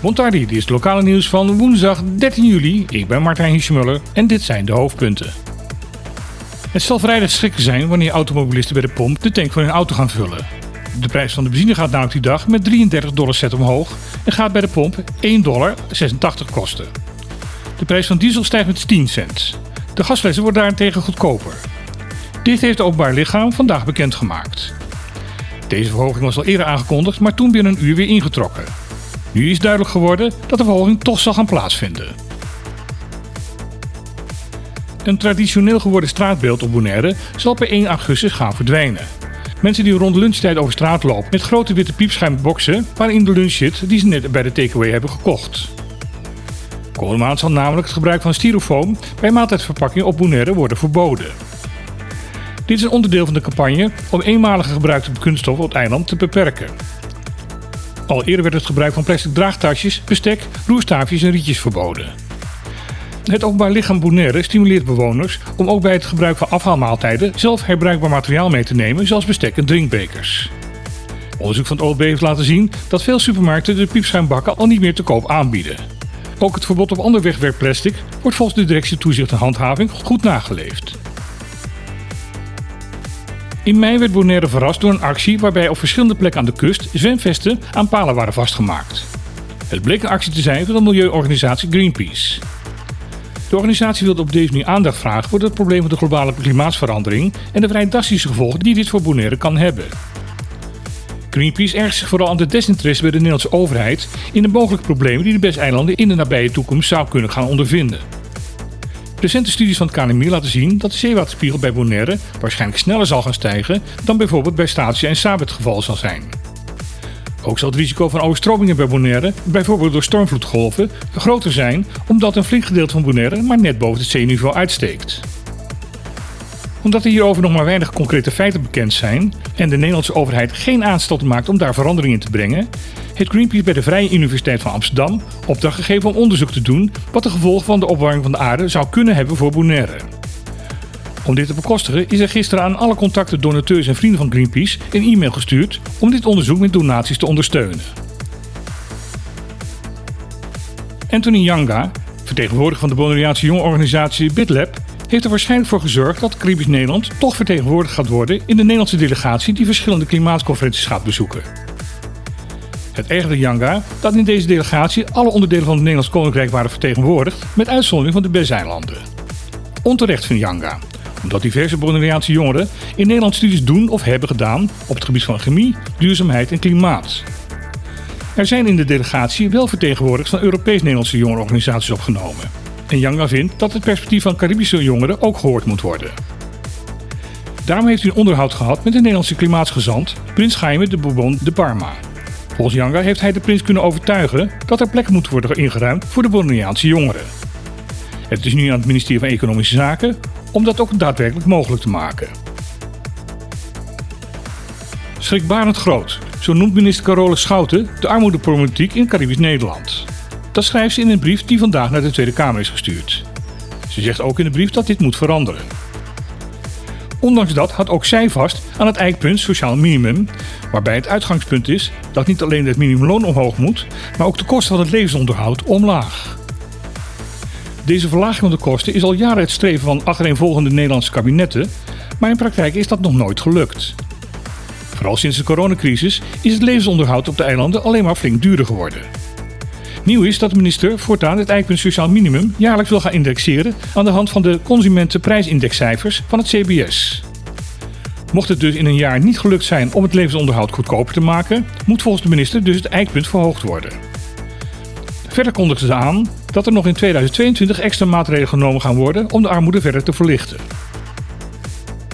Montardi, dit is het lokale nieuws van woensdag 13 juli. Ik ben Martijn Hiesmuller en dit zijn de hoofdpunten. Het zal vrijdag schrikken zijn wanneer automobilisten bij de pomp de tank van hun auto gaan vullen. De prijs van de benzine gaat namelijk die dag met 33 dollar cent omhoog en gaat bij de pomp 1,86 dollar kosten. De prijs van diesel stijgt met 10 cent. De gasflessen worden daarentegen goedkoper. Dit heeft het openbaar lichaam vandaag bekendgemaakt. Deze verhoging was al eerder aangekondigd, maar toen binnen een uur weer ingetrokken. Nu is duidelijk geworden dat de verhoging toch zal gaan plaatsvinden. Een traditioneel geworden straatbeeld op Bonaire zal per 1 augustus gaan verdwijnen. Mensen die rond lunchtijd over straat lopen met grote witte piepschuimboxen waarin de lunch zit die ze net bij de takeaway hebben gekocht. Komende maand zal namelijk het gebruik van styrofoam bij maaltijdverpakkingen op Bonaire worden verboden. Dit is een onderdeel van de campagne om eenmalige gebruikte kunststof op het eiland te beperken. Al eerder werd het gebruik van plastic draagtasjes, bestek, roerstaafjes en rietjes verboden. Het openbaar lichaam Bonaire stimuleert bewoners om ook bij het gebruik van afhaalmaaltijden zelf herbruikbaar materiaal mee te nemen, zoals bestek en drinkbekers. Onderzoek van het OLB heeft laten zien dat veel supermarkten de piepschuimbakken al niet meer te koop aanbieden. Ook het verbod op ander wegwerkplastic wordt volgens de directie toezicht en handhaving goed nageleefd. In mei werd Bonaire verrast door een actie waarbij op verschillende plekken aan de kust zwemvesten aan palen waren vastgemaakt. Het bleek een actie te zijn van de milieuorganisatie Greenpeace. De organisatie wilde op deze manier aandacht vragen voor het probleem van de globale klimaatsverandering en de vrij drastische gevolgen die dit voor Bonaire kan hebben. Greenpeace ergt zich vooral aan de desinteresse bij de Nederlandse overheid in de mogelijke problemen die de Bes-eilanden in de nabije toekomst zou kunnen gaan ondervinden. Recente studies van het KNMI laten zien dat de zeewaterspiegel bij Bonaire waarschijnlijk sneller zal gaan stijgen dan bijvoorbeeld bij Statia en Sabet geval zal zijn. Ook zal het risico van overstromingen bij Bonaire, bijvoorbeeld door stormvloedgolven, groter zijn omdat een flink gedeelte van Bonaire maar net boven het zeeniveau uitsteekt. Omdat er hierover nog maar weinig concrete feiten bekend zijn en de Nederlandse overheid geen aanstalten maakt om daar verandering in te brengen, heeft Greenpeace bij de Vrije Universiteit van Amsterdam opdracht gegeven om onderzoek te doen wat de gevolgen van de opwarming van de aarde zou kunnen hebben voor Bonaire. Om dit te bekostigen is er gisteren aan alle contacten, donateurs en vrienden van Greenpeace een e-mail gestuurd om dit onderzoek met donaties te ondersteunen. Anthony Yanga, vertegenwoordiger van de Bonaireaanse jongerenorganisatie BitLab, heeft er waarschijnlijk voor gezorgd dat Caribisch Nederland toch vertegenwoordigd gaat worden in de Nederlandse delegatie die verschillende klimaatconferenties gaat bezoeken. Het ergerde Yanga dat in deze delegatie alle onderdelen van het Nederlands Koninkrijk waren vertegenwoordigd, met uitzondering van de Bezeilanden. Onterecht vindt Yanga, omdat diverse Bonaireaanse jongeren in Nederland studies doen of hebben gedaan op het gebied van chemie, duurzaamheid en klimaat. Er zijn in de delegatie wel vertegenwoordigers van Europees-Nederlandse jongerenorganisaties opgenomen. En Yanga vindt dat het perspectief van Caribische jongeren ook gehoord moet worden. Daarom heeft hij een onderhoud gehad met de Nederlandse klimaatsgezant, Prins Jaime de Bourbon de Parma. Volgens Yanga heeft hij de prins kunnen overtuigen dat er plek moet worden ingeruimd voor de Bonaireaanse jongeren. Het is nu aan het ministerie van Economische Zaken om dat ook daadwerkelijk mogelijk te maken. Schrikbarend groot, zo noemt minister Carole Schouten de armoedeproblematiek in Caribisch Nederland. Dat schrijft ze in een brief die vandaag naar de Tweede Kamer is gestuurd. Ze zegt ook in de brief dat dit moet veranderen. Ondanks dat had ook zij vast aan het eikpunt sociaal minimum, waarbij het uitgangspunt is dat niet alleen het minimumloon omhoog moet, maar ook de kosten van het levensonderhoud omlaag. Deze verlaging van de kosten is al jaren het streven van achtereenvolgende Nederlandse kabinetten, maar in praktijk is dat nog nooit gelukt. Vooral sinds de coronacrisis is het levensonderhoud op de eilanden alleen maar flink duurder geworden. Nieuw is dat de minister voortaan het eikpunt sociaal minimum jaarlijks wil gaan indexeren aan de hand van de consumentenprijsindexcijfers van het CBS. Mocht het dus in een jaar niet gelukt zijn om het levensonderhoud goedkoper te maken, moet volgens de minister dus het eikpunt verhoogd worden. Verder kondigde ze aan dat er nog in 2022 extra maatregelen genomen gaan worden om de armoede verder te verlichten.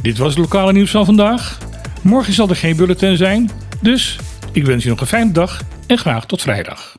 Dit was het lokale nieuws van vandaag. Morgen zal er geen bulletin zijn, dus ik wens je nog een fijne dag en graag tot vrijdag.